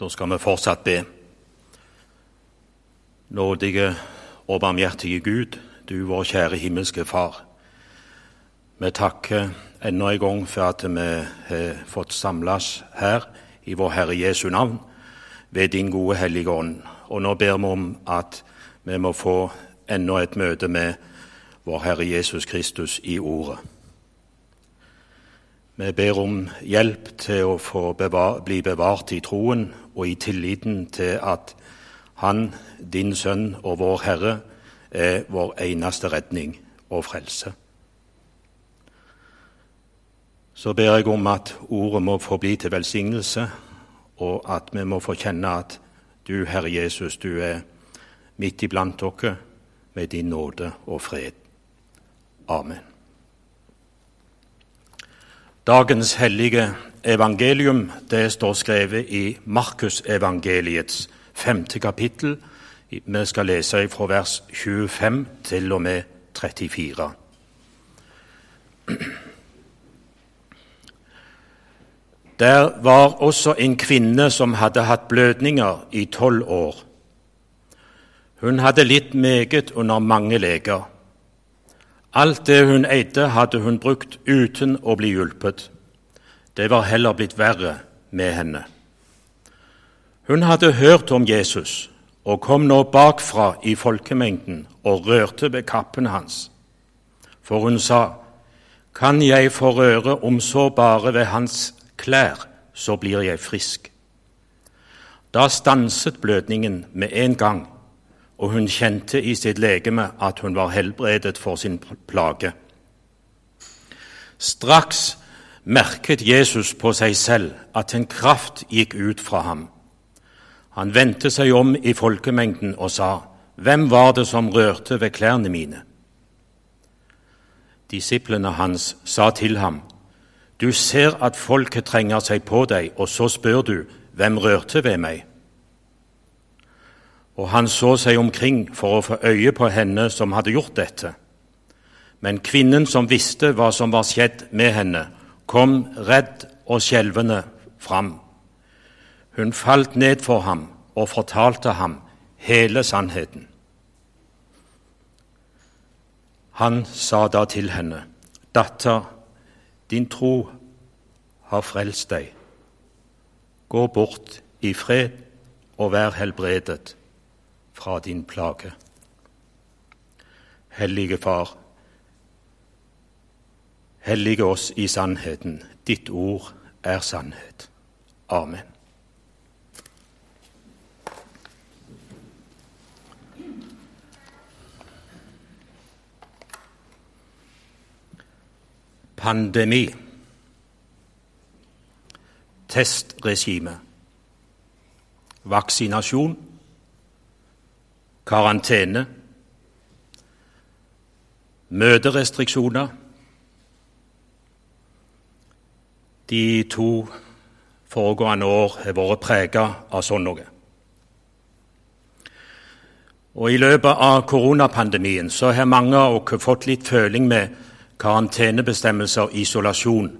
Da skal vi fortsatt be. Nådige og barmhjertige Gud, du vår kjære himmelske Far. Vi takker enda en gang for at vi har fått samles her i vår Herre Jesu navn ved din gode Hellige Ånd. Og nå ber vi om at vi må få enda et møte med vår Herre Jesus Kristus i Ordet. Vi ber om hjelp til å få bevar, bli bevart i troen og i tilliten til at Han, din Sønn og vår Herre, er vår eneste redning og frelse. Så ber jeg om at ordet må få bli til velsignelse, og at vi må få kjenne at du, Herre Jesus, du er midt iblant dere med din nåde og fred. Amen. Dagens hellige evangelium det står skrevet i Markusevangeliets femte kapittel. Vi skal lese fra vers 25 til og med 34. Der var også en kvinne som hadde hatt blødninger i tolv år. Hun hadde litt meget under mange leger. Alt det hun eide, hadde hun brukt uten å bli hjulpet. Det var heller blitt verre med henne. Hun hadde hørt om Jesus og kom nå bakfra i folkemengden og rørte ved kappen hans. For hun sa, Kan jeg få røre om så bare ved hans klær, så blir jeg frisk. Da stanset blødningen med en gang, og hun kjente i sitt legeme at hun var helbredet for sin plage. Straks merket Jesus på seg selv at en kraft gikk ut fra ham. Han vendte seg om i folkemengden og sa, Hvem var det som rørte ved klærne mine? Disiplene hans sa til ham, du ser at folket trenger seg på deg, og så spør du, hvem rørte ved meg? Og han så seg omkring for å få øye på henne som hadde gjort dette. Men kvinnen som visste hva som var skjedd med henne, kom redd og skjelvende fram. Hun falt ned for ham og fortalte ham hele sannheten. Han sa da til henne, Datter, din tro har frelst deg. Gå bort i fred og vær helbredet fra din plage. Hellige Far, hellige oss i sannheten. Ditt ord er sannhet. Amen. pandemi, testregime, vaksinasjon, karantene, møterestriksjoner. De to foregående år har vært preget av sånn noe. Og I løpet av koronapandemien så har mange av oss fått litt føling med karantenebestemmelser og isolasjon.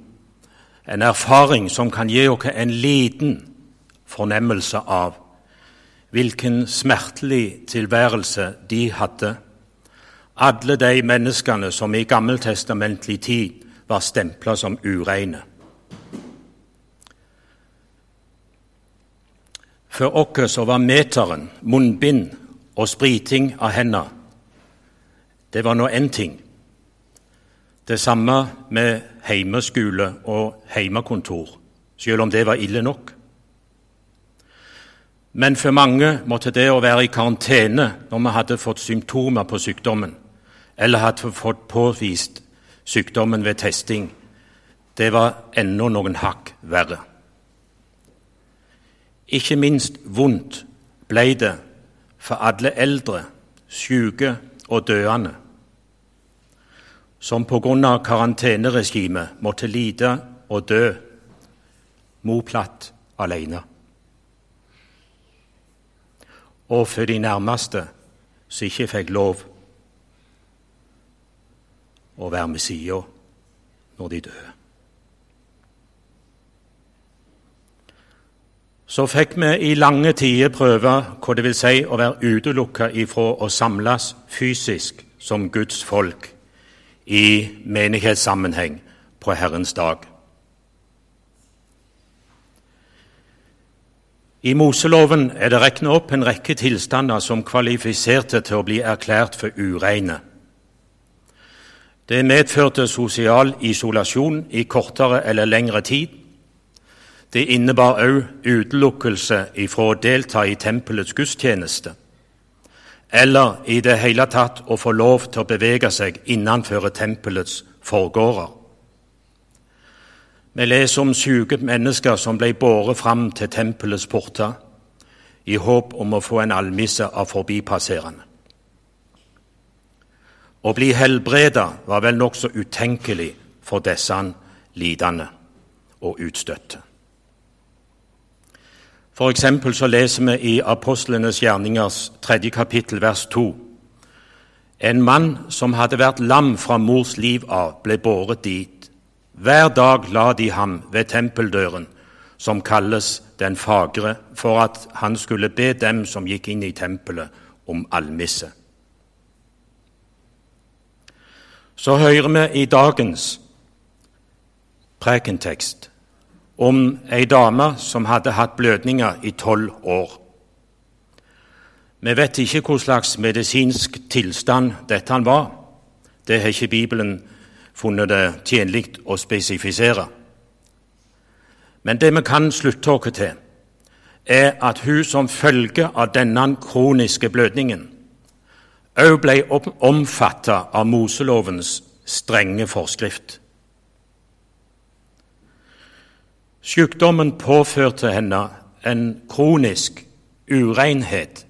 En erfaring som kan gi oss en liten fornemmelse av hvilken smertelig tilværelse de hadde, alle de menneskene som i gammeltestamentlig tid var stempla som ureine. For oss så var meteren, munnbind og spriting av hendene det var nå én ting. Det samme med heimeskole og heimekontor, selv om det var ille nok. Men for mange måtte det å være i karantene når vi hadde fått symptomer på sykdommen, eller hadde fått påvist sykdommen ved testing, det var enda noen hakk verre. Ikke minst vondt ble det for alle eldre, syke og døende som pga. karanteneregimet måtte lide og dø moplatt alene. Og for de nærmeste som ikke fikk lov å være med sida når de døde. så fikk vi i lange tider prøve hva det vil si å være utelukka ifra å samles fysisk som Guds folk i menighetssammenheng på Herrens dag. I Moseloven er det regnet opp en rekke tilstander som kvalifiserte til å bli erklært for ureine. Det medførte sosial isolasjon i kortere eller lengre tid, det innebar òg utelukkelse ifra å delta i tempelets gudstjeneste, eller i det hele tatt å få lov til å bevege seg innenfor tempelets forgårder. Vi leser om syke mennesker som ble båret fram til tempelets porter i håp om å få en almisse av forbipasserende. Å bli helbredet var vel nokså utenkelig for disse lidende og utstøtte. For eksempel så leser vi i Apostlenes gjerningers tredje kapittel, vers to. En mann som hadde vært lam fra mors liv av, ble båret dit. Hver dag la de ham ved tempeldøren, som kalles Den fagre, for at han skulle be dem som gikk inn i tempelet, om almisse. Så hører vi i dagens prekentekst om ei dame som hadde hatt blødninger i tolv år. Vi vet ikke hva slags medisinsk tilstand dette var. Det har ikke Bibelen funnet det tjenlig å spesifisere. Men det vi kan slutte oss til, er at hun som følge av denne kroniske blødningen òg ble omfattet av Moselovens strenge forskrift. Sykdommen påførte henne en kronisk urenhet,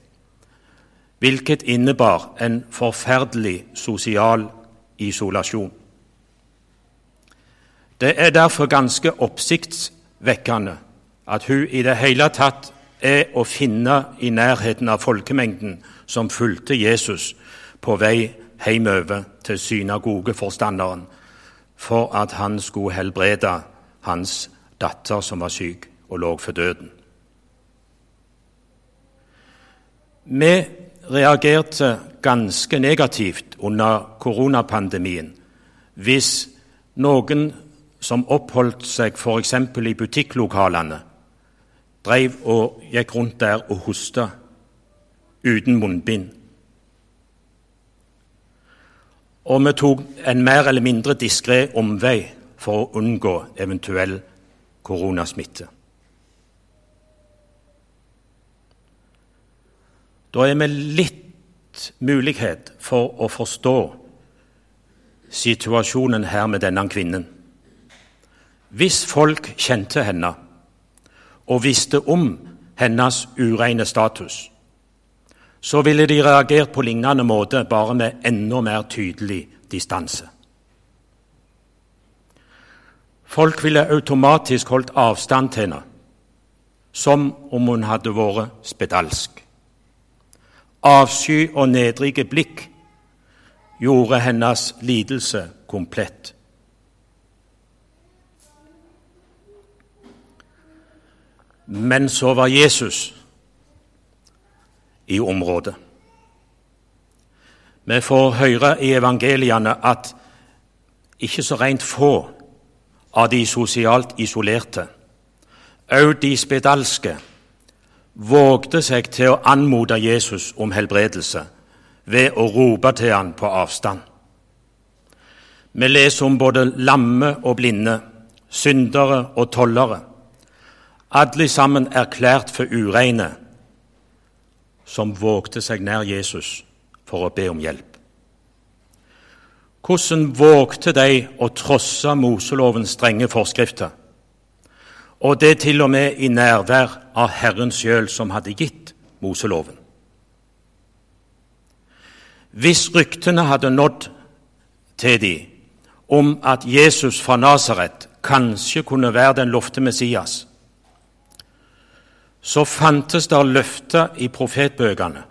hvilket innebar en forferdelig sosial isolasjon. Det er derfor ganske oppsiktsvekkende at hun i det hele tatt er å finne i nærheten av folkemengden som fulgte Jesus på vei hjemover til synagogeforstanderen for at han skulle helbrede hans datter som var syk og lå for døden. Vi reagerte ganske negativt under koronapandemien hvis noen som oppholdt seg f.eks. i butikklokalene, drev og gikk rundt der og hosta uten munnbind. Og vi tok en mer eller mindre diskré omvei for å unngå eventuell koronasmitte. Da er vi litt mulighet for å forstå situasjonen her med denne kvinnen. Hvis folk kjente henne og visste om hennes ureine status, så ville de reagert på lignende måte, bare med enda mer tydelig distanse. Folk ville automatisk holdt avstand til henne, som om hun hadde vært spedalsk. Avsky og nedrige blikk gjorde hennes lidelse komplett. Men så var Jesus i området. Vi får høre i evangeliene at ikke så rent få av de sosialt isolerte, òg de spedalske, vågde seg til å anmode Jesus om helbredelse ved å rope til han på avstand. Vi leser om både lamme og blinde, syndere og tollere, alle sammen erklært for ureine, som vågte seg nær Jesus for å be om hjelp. Hvordan vågte de å trosse Moselovens strenge forskrifter? Og det til og med i nærvær av Herren sjøl, som hadde gitt Moseloven. Hvis ryktene hadde nådd til de om at Jesus fra Nasaret kanskje kunne være den lovte Messias, så fantes det løfter i profetbøkene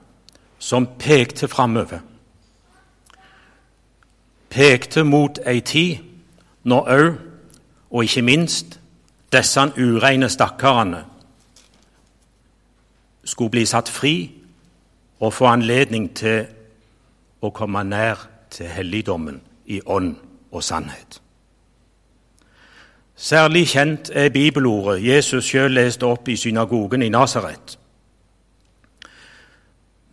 som pekte framover pekte mot ei tid når òg, og ikke minst, disse ureine stakkarene skulle bli satt fri og få anledning til å komme nær til helligdommen i ånd og sannhet. Særlig kjent er bibelordet Jesus sjøl leste opp i synagogen i Nasaret.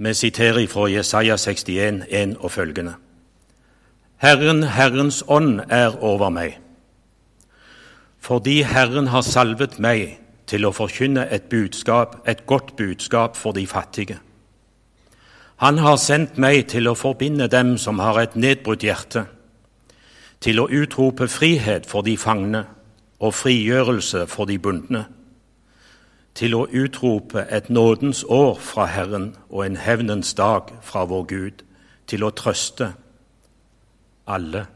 Vi siterer fra Jesaja 61, 1 og følgende. Herren, Herrens ånd er over meg, fordi Herren har salvet meg til å forkynne et budskap, et godt budskap for de fattige. Han har sendt meg til å forbinde dem som har et nedbrutt hjerte, til å utrope frihet for de fangne og frigjørelse for de bundne, til å utrope et nådens år fra Herren og en hevnens dag fra vår Gud, til å trøste alle.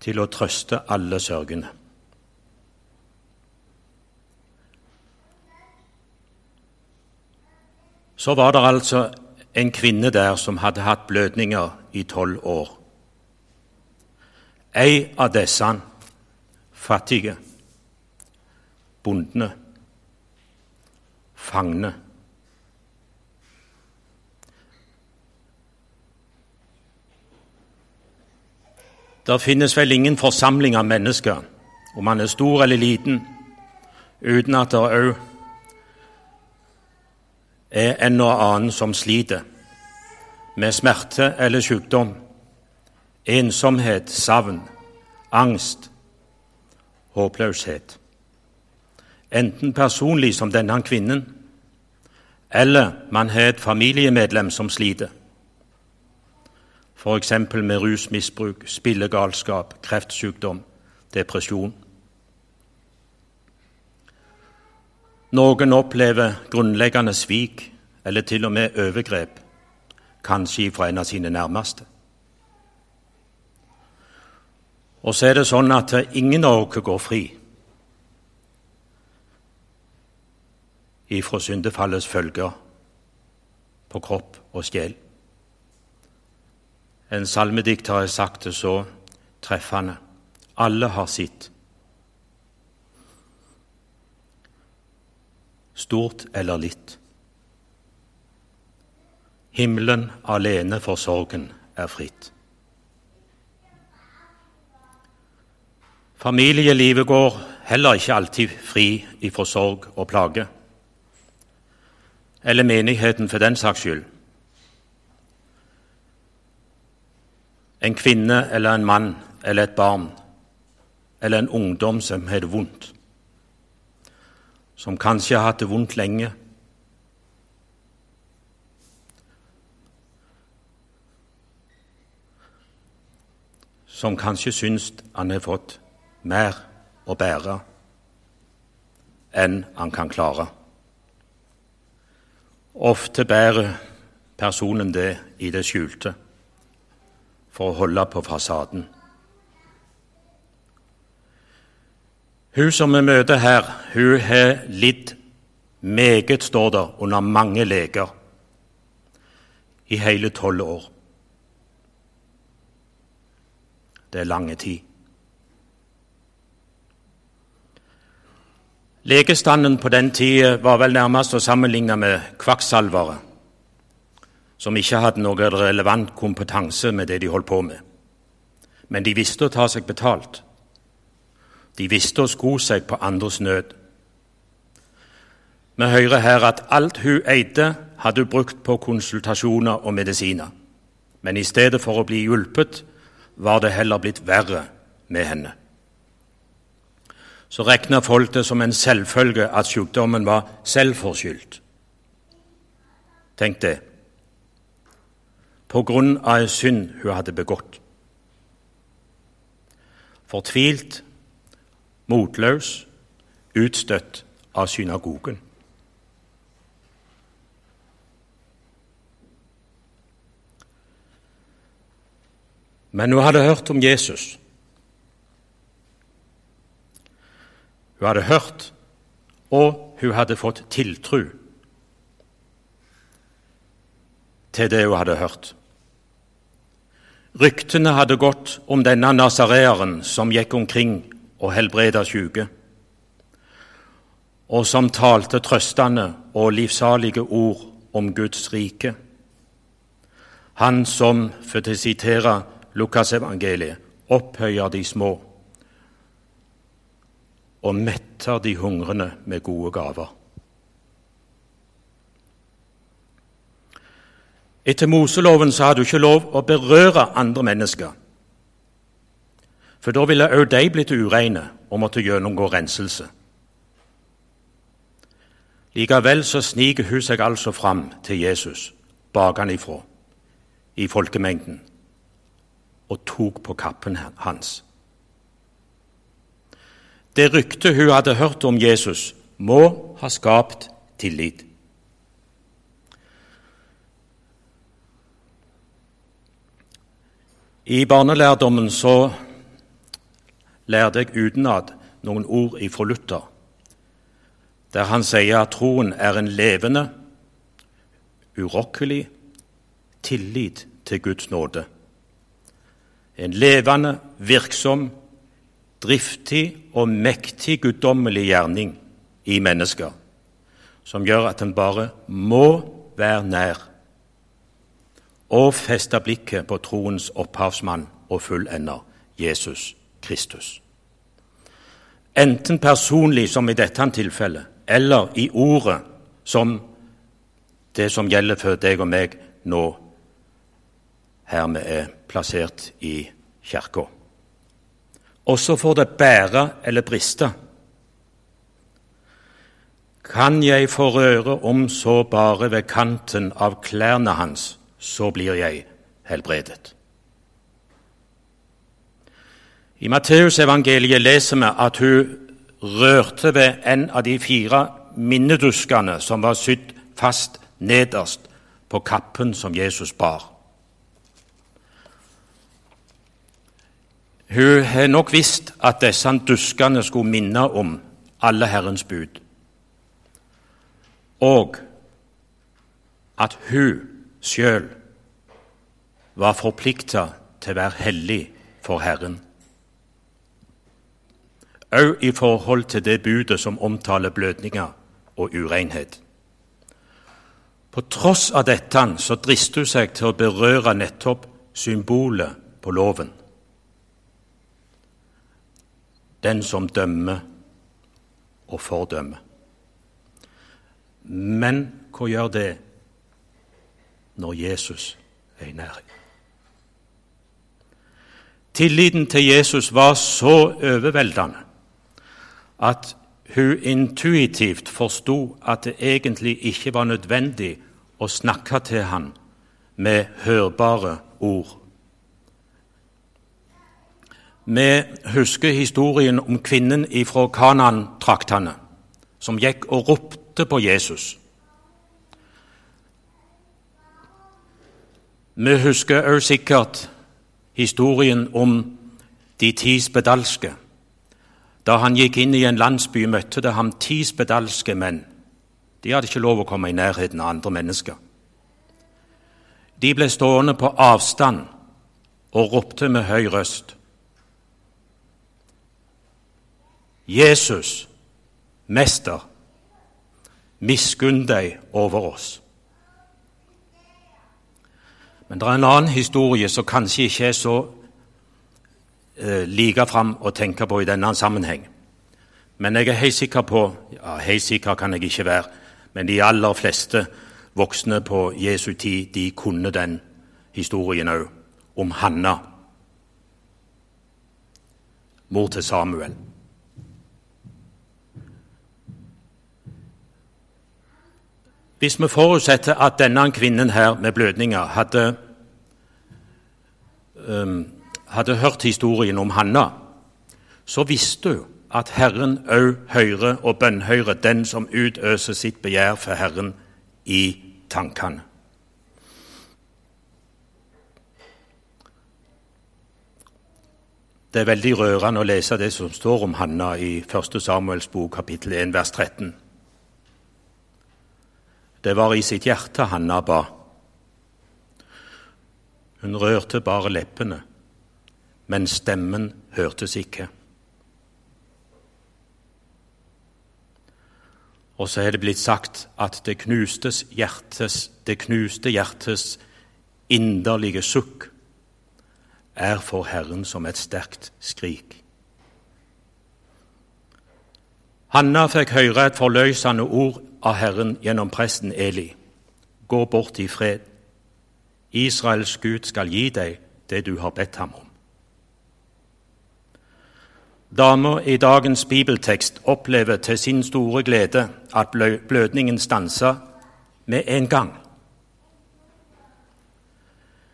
Til å trøste alle sørgende. Så var det altså en kvinne der som hadde hatt blødninger i tolv år. Ei av disse fattige, bondene, fangne. Det finnes vel ingen forsamling av mennesker, om man er stor eller liten, uten at det òg er en og annen som sliter med smerte eller sykdom, ensomhet, savn, angst, håpløshet. Enten personlig som denne kvinnen, eller man har et familiemedlem som sliter, f.eks. med rusmisbruk, spillegalskap, kreftsykdom, depresjon. Noen opplever grunnleggende svik eller til og med overgrep, kanskje fra en av sine nærmeste. Og så er det sånn at ingen av oss går fri ifra syndefallets følger på kropp og sjel. En salmedikter har sagt det så treffende. Alle har sitt. stort eller litt. Himmelen alene for sorgen er fritt. Familielivet går heller ikke alltid fri ifra sorg og plage. Eller menigheten, for den saks skyld. En kvinne eller en mann eller et barn eller en ungdom som har det vondt som kanskje har hatt det vondt lenge. Som kanskje syns han har fått mer å bære enn han kan klare. Ofte bærer personen det i det skjulte for å holde på fasaden. Hun som vi møter her, hun har lidd meget, står det, under mange leger i hele tolv år. Det er lange tid. Legestanden på den tida var vel nærmest å sammenligne med kvakksalvere, som ikke hadde noe relevant kompetanse med det de holdt på med. Men de visste å ta seg betalt. De visste å sko seg på andres nød. Vi hører her at alt hun eide, hadde hun brukt på konsultasjoner og medisiner. Men i stedet for å bli hjulpet, var det heller blitt verre med henne. Så regna folk det som en selvfølge at sykdommen var selvforskyldt. Tenk det. På grunn av en synd hun hadde begått. Fortvilt motløs, utstøtt av synagogen. Men hun hadde hørt om Jesus. Hun hadde hørt, og hun hadde fått tiltro til det hun hadde hørt. Ryktene hadde gått om denne nasareeren som gikk omkring og helbreda syke. og som talte trøstende og livsalige ord om Guds rike. Han som, for å sitere Lukasevangeliet, opphøyer de små og metter de hungrende med gode gaver. Etter Moseloven så har du ikke lov å berøre andre mennesker. For da ville òg de blitt ureine og måtte gjennomgå renselse. Likevel så sniker hun seg altså fram til Jesus bakenifra i folkemengden og tok på kappen hans. Det ryktet hun hadde hørt om Jesus, må ha skapt tillit. I barnelærdommen så lærte jeg utenat noen ord ifra Luther, der han sier at troen er en levende, urokkelig tillit til Guds nåde. En levende, virksom, driftig og mektig guddommelig gjerning i mennesker, som gjør at en bare må være nær og feste blikket på troens opphavsmann og fullender, Jesus Kristus. Enten personlig, som i dette tilfellet, eller i ordet, som det som gjelder for deg og meg nå, her vi er plassert i kirka. Og så får det bære eller briste. Kan jeg røre om så bare ved kanten av klærne hans, så blir jeg helbredet. I Matteusevangeliet leser vi at hun rørte ved en av de fire minneduskene som var sydd fast nederst på kappen som Jesus bar. Hun har nok visst at disse duskene skulle minne om alle Herrens bud, og at hun sjøl var forplikta til å være hellig for Herren. Òg i forhold til det budet som omtaler blødninger og urenhet. På tross av dette så drister hun seg til å berøre nettopp symbolet på loven. Den som dømmer og fordømmer. Men hva gjør det når Jesus er i nærheten. Tilliten til Jesus var så overveldende at hun intuitivt forsto at det egentlig ikke var nødvendig å snakke til han med hørbare ord. Vi husker historien om kvinnen ifra Kanan-traktene som gikk og ropte på Jesus. Vi husker også sikkert historien om de ti spedalske. Da han gikk inn i en landsby, møtte det ham ti spedalske menn. De hadde ikke lov å komme i nærheten av andre mennesker. De ble stående på avstand og ropte med høy røst. Jesus, Mester, miskunn deg over oss. Men det er en annen historie som kanskje ikke er så eh, like fram å tenke på i denne sammenheng. Men jeg er helt sikker på ja, Helt sikker kan jeg ikke være, men de aller fleste voksne på Jesu tid de kunne den historien òg, om Hanna, mor til Samuel. Hvis vi forutsetter at denne kvinnen her med blødninger hadde, um, hadde hørt historien om Hanna, så visste hun at Herren òg hører og bønnhører den som utøser sitt begjær for Herren i tankene. Det er veldig rørende å lese det som står om Hanna i 1. Samuels bok, kapittel 1, vers 13. Det var i sitt hjerte Hanna ba. Hun rørte bare leppene, men stemmen hørtes ikke. Og så er det blitt sagt at det, hjertes, det knuste hjertes inderlige sukk er for Herren som et sterkt skrik. Hanna fikk høre et forløsende ord av Herren gjennom presten Eli. Gå bort i fred. Israels Gud skal gi deg det du har bedt ham om. Damer i dagens bibeltekst opplever til sin store glede at blødningen stansa med en gang.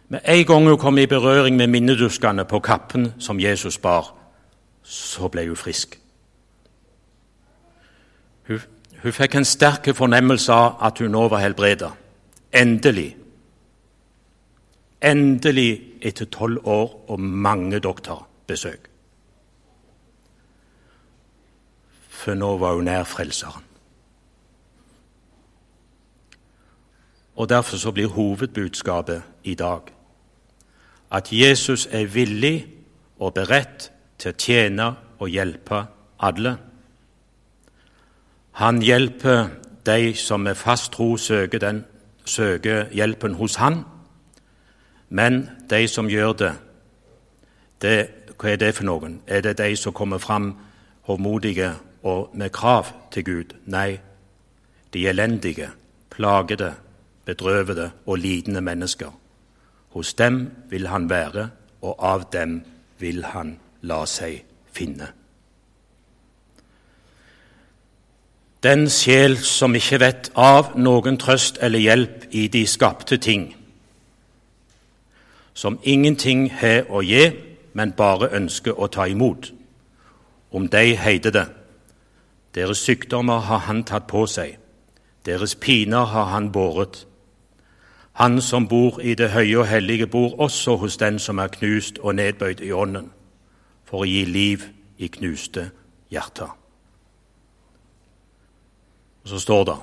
Med en gang hun kom i berøring med minneduskene på kappen som Jesus bar, så ble hun frisk. Hun, hun fikk en sterk fornemmelse av at hun nå var helbredet. Endelig. Endelig etter tolv år og mange doktorbesøk. for nå var hun nær Frelseren. Og Derfor så blir hovedbudskapet i dag at Jesus er villig og beredt til å tjene og hjelpe alle. Han hjelper de som med fast tro søker, den, søker hjelpen hos Han, men de som gjør det, det, hva er det for noen? Er det de som kommer fram hovmodige og med krav til Gud. Nei, de elendige, plagede, bedrøvede og lidende mennesker. Hos dem vil han være, og av dem vil han la seg finne. Den sjel som ikke vet av noen trøst eller hjelp i de skapte ting, som ingenting har å gi, men bare ønsker å ta imot. Om de heter det deres sykdommer har han tatt på seg, deres piner har han båret. Han som bor i det høye og hellige, bor også hos den som er knust og nedbøyd i ånden, for å gi liv i knuste hjerter. Og så står det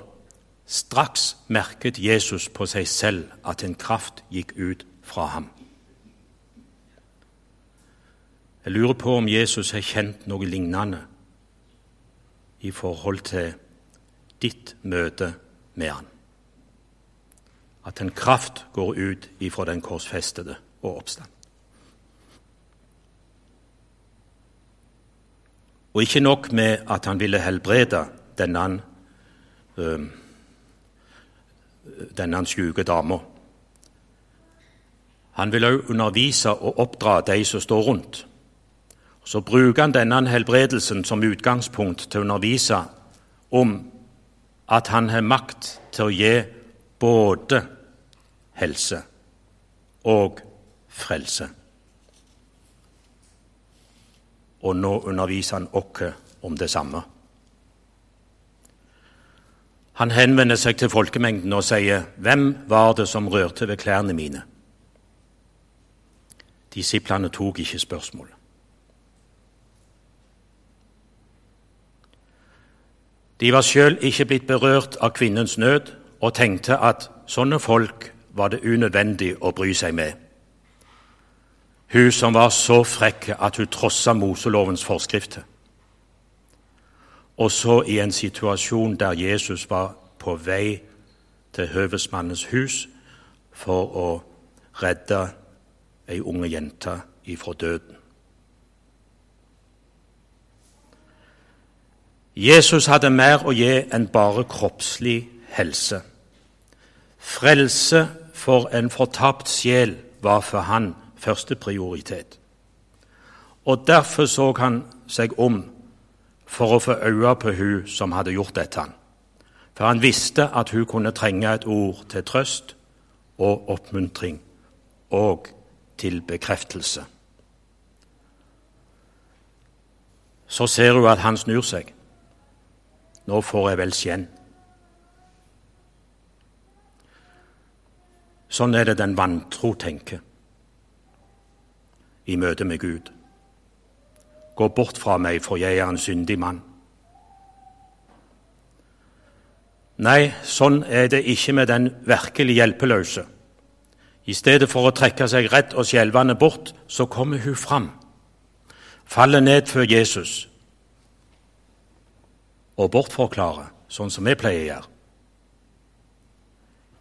straks merket Jesus på seg selv at en kraft gikk ut fra ham. Jeg lurer på om Jesus har kjent noe lignende i forhold til ditt møte med Han. At en kraft går ut ifra den korsfestede og oppstand. Og ikke nok med at han ville helbrede denne, denne sjuke dama. Han vil også undervise og oppdra de som står rundt. Så bruker han denne helbredelsen som utgangspunkt til å undervise om at han har makt til å gi både helse og frelse. Og nå underviser han oss om det samme. Han henvender seg til folkemengden og sier, 'Hvem var det som rørte ved klærne mine?' Disiplene tok ikke spørsmålet. De var sjøl ikke blitt berørt av kvinnens nød og tenkte at sånne folk var det unødvendig å bry seg med. Hun som var så frekk at hun trossa Moselovens forskrifter. Og så i en situasjon der Jesus var på vei til høvesmannens hus for å redde ei unge jente ifra døden. Jesus hadde mer å gi enn bare kroppslig helse. Frelse for en fortapt sjel var for han første prioritet. Og Derfor så han seg om for å få øye på hun som hadde gjort dette. For han visste at hun kunne trenge et ord til trøst og oppmuntring og til bekreftelse. Så ser hun at han snur seg. Nå får jeg vel skjenn. Sånn er det den vantro tenker i møte med Gud. Gå bort fra meg, for jeg er en syndig mann. Nei, sånn er det ikke med den virkelig hjelpeløse. I stedet for å trekke seg rett og skjelvende bort, så kommer hun fram, faller ned før Jesus, og bortforklare sånn som vi pleier å gjøre.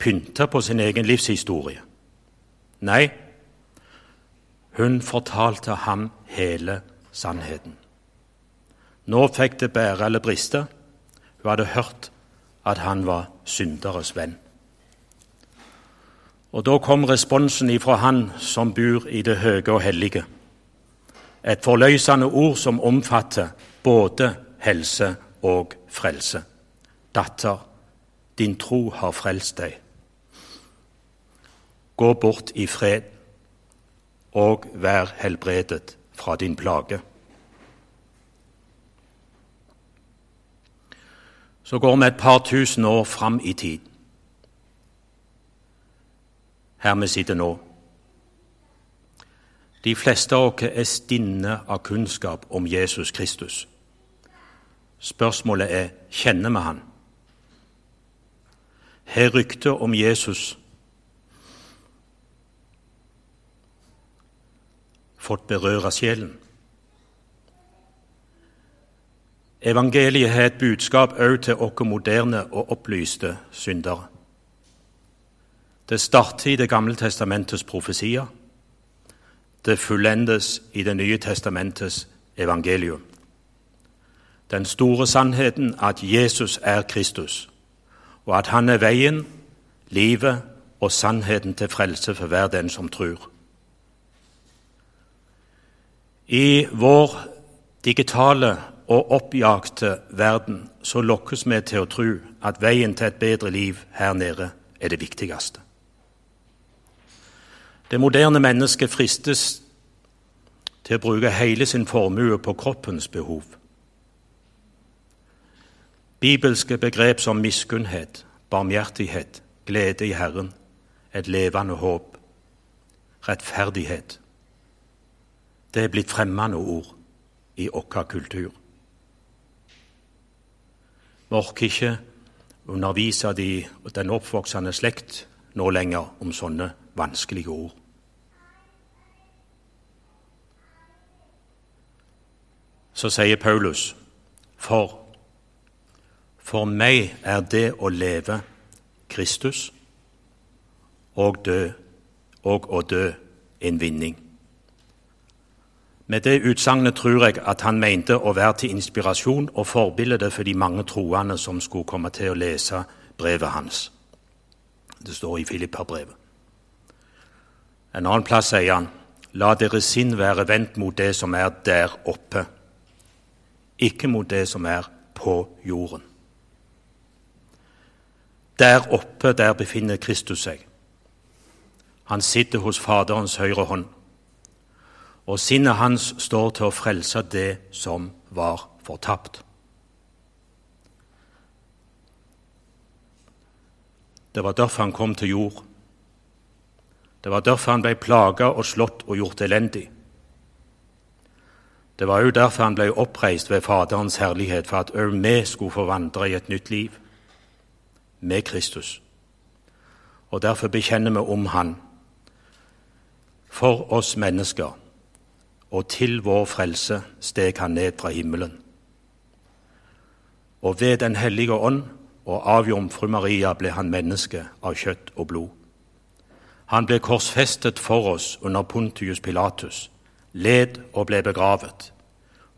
Pynte på sin egen livshistorie. Nei, hun fortalte ham hele sannheten. Nå fikk det bære eller briste. Hun hadde hørt at han var synderes venn. Og da kom responsen ifra han som bor i det høye og hellige. Et forløsende ord som omfatter både helse og frelse. Datter, din tro har frelst deg. Gå bort i fred og vær helbredet fra din plage. Så går vi et par tusen år fram i tid. Her vi sitter nå. De fleste av oss er stinne av kunnskap om Jesus Kristus. Spørsmålet er kjenner vi han? Har ryktet om Jesus fått berøre sjelen? Evangeliet har et budskap òg til oss moderne og opplyste syndere. Det starter i Det gamle testamentets profesier. Det fullendes i Det nye testamentets evangelium. Den store sannheten at Jesus er Kristus, og at han er veien, livet og sannheten til frelse for hver den som tror. I vår digitale og oppjagte verden så lokkes vi til å tro at veien til et bedre liv her nede er det viktigste. Det moderne mennesket fristes til å bruke hele sin formue på kroppens behov. Bibelske begrep som miskunnhet, barmhjertighet, glede i Herren, et levende håp, rettferdighet Det er blitt fremmede ord i vår kultur. Vi orker ikke undervise de, den oppvoksende slekt nå lenger om sånne vanskelige ord. Så sier Paulus, for for meg er det å leve Kristus og dø og å dø en vinning. Med det utsagnet tror jeg at han mente å være til inspirasjon og forbilde for de mange troende som skulle komme til å lese brevet hans. Det står i Filippa-brevet. En annen plass sier han La deres sinn være vendt mot det som er der oppe, ikke mot det som er på jorden. Der oppe, der befinner Kristus seg. Han sitter hos Faderens høyre hånd og sinnet hans står til å frelse det som var fortapt. Det var derfor han kom til jord. Det var derfor han ble plaga og slått og gjort elendig. Det var òg derfor han ble oppreist ved Faderens herlighet, for at òg vi skulle få vandre i et nytt liv med Kristus. Og derfor bekjenner vi om Han for oss mennesker og til vår frelse steg han ned fra himmelen. Og ved Den hellige ånd og av jomfru Maria ble han menneske av kjøtt og blod. Han ble korsfestet for oss under Pontius Pilatus, led og ble begravet,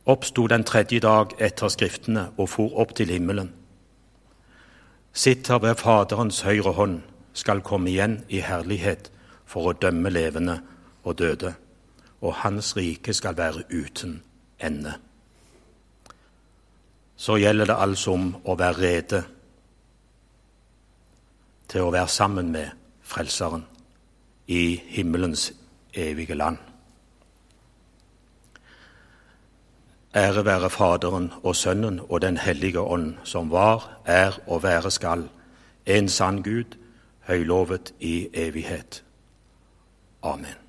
oppsto den tredje dag etter Skriftene og for opp til himmelen. Sitter ved Faderens høyre hånd, skal komme igjen i herlighet for å dømme levende og døde og hans rike skal være uten ende. Så gjelder det altså om å være rede til å være sammen med Frelseren i himmelens evige land. Ære være Faderen og Sønnen og Den hellige ånd, som var, er og være skal, en sann Gud, høylovet i evighet. Amen.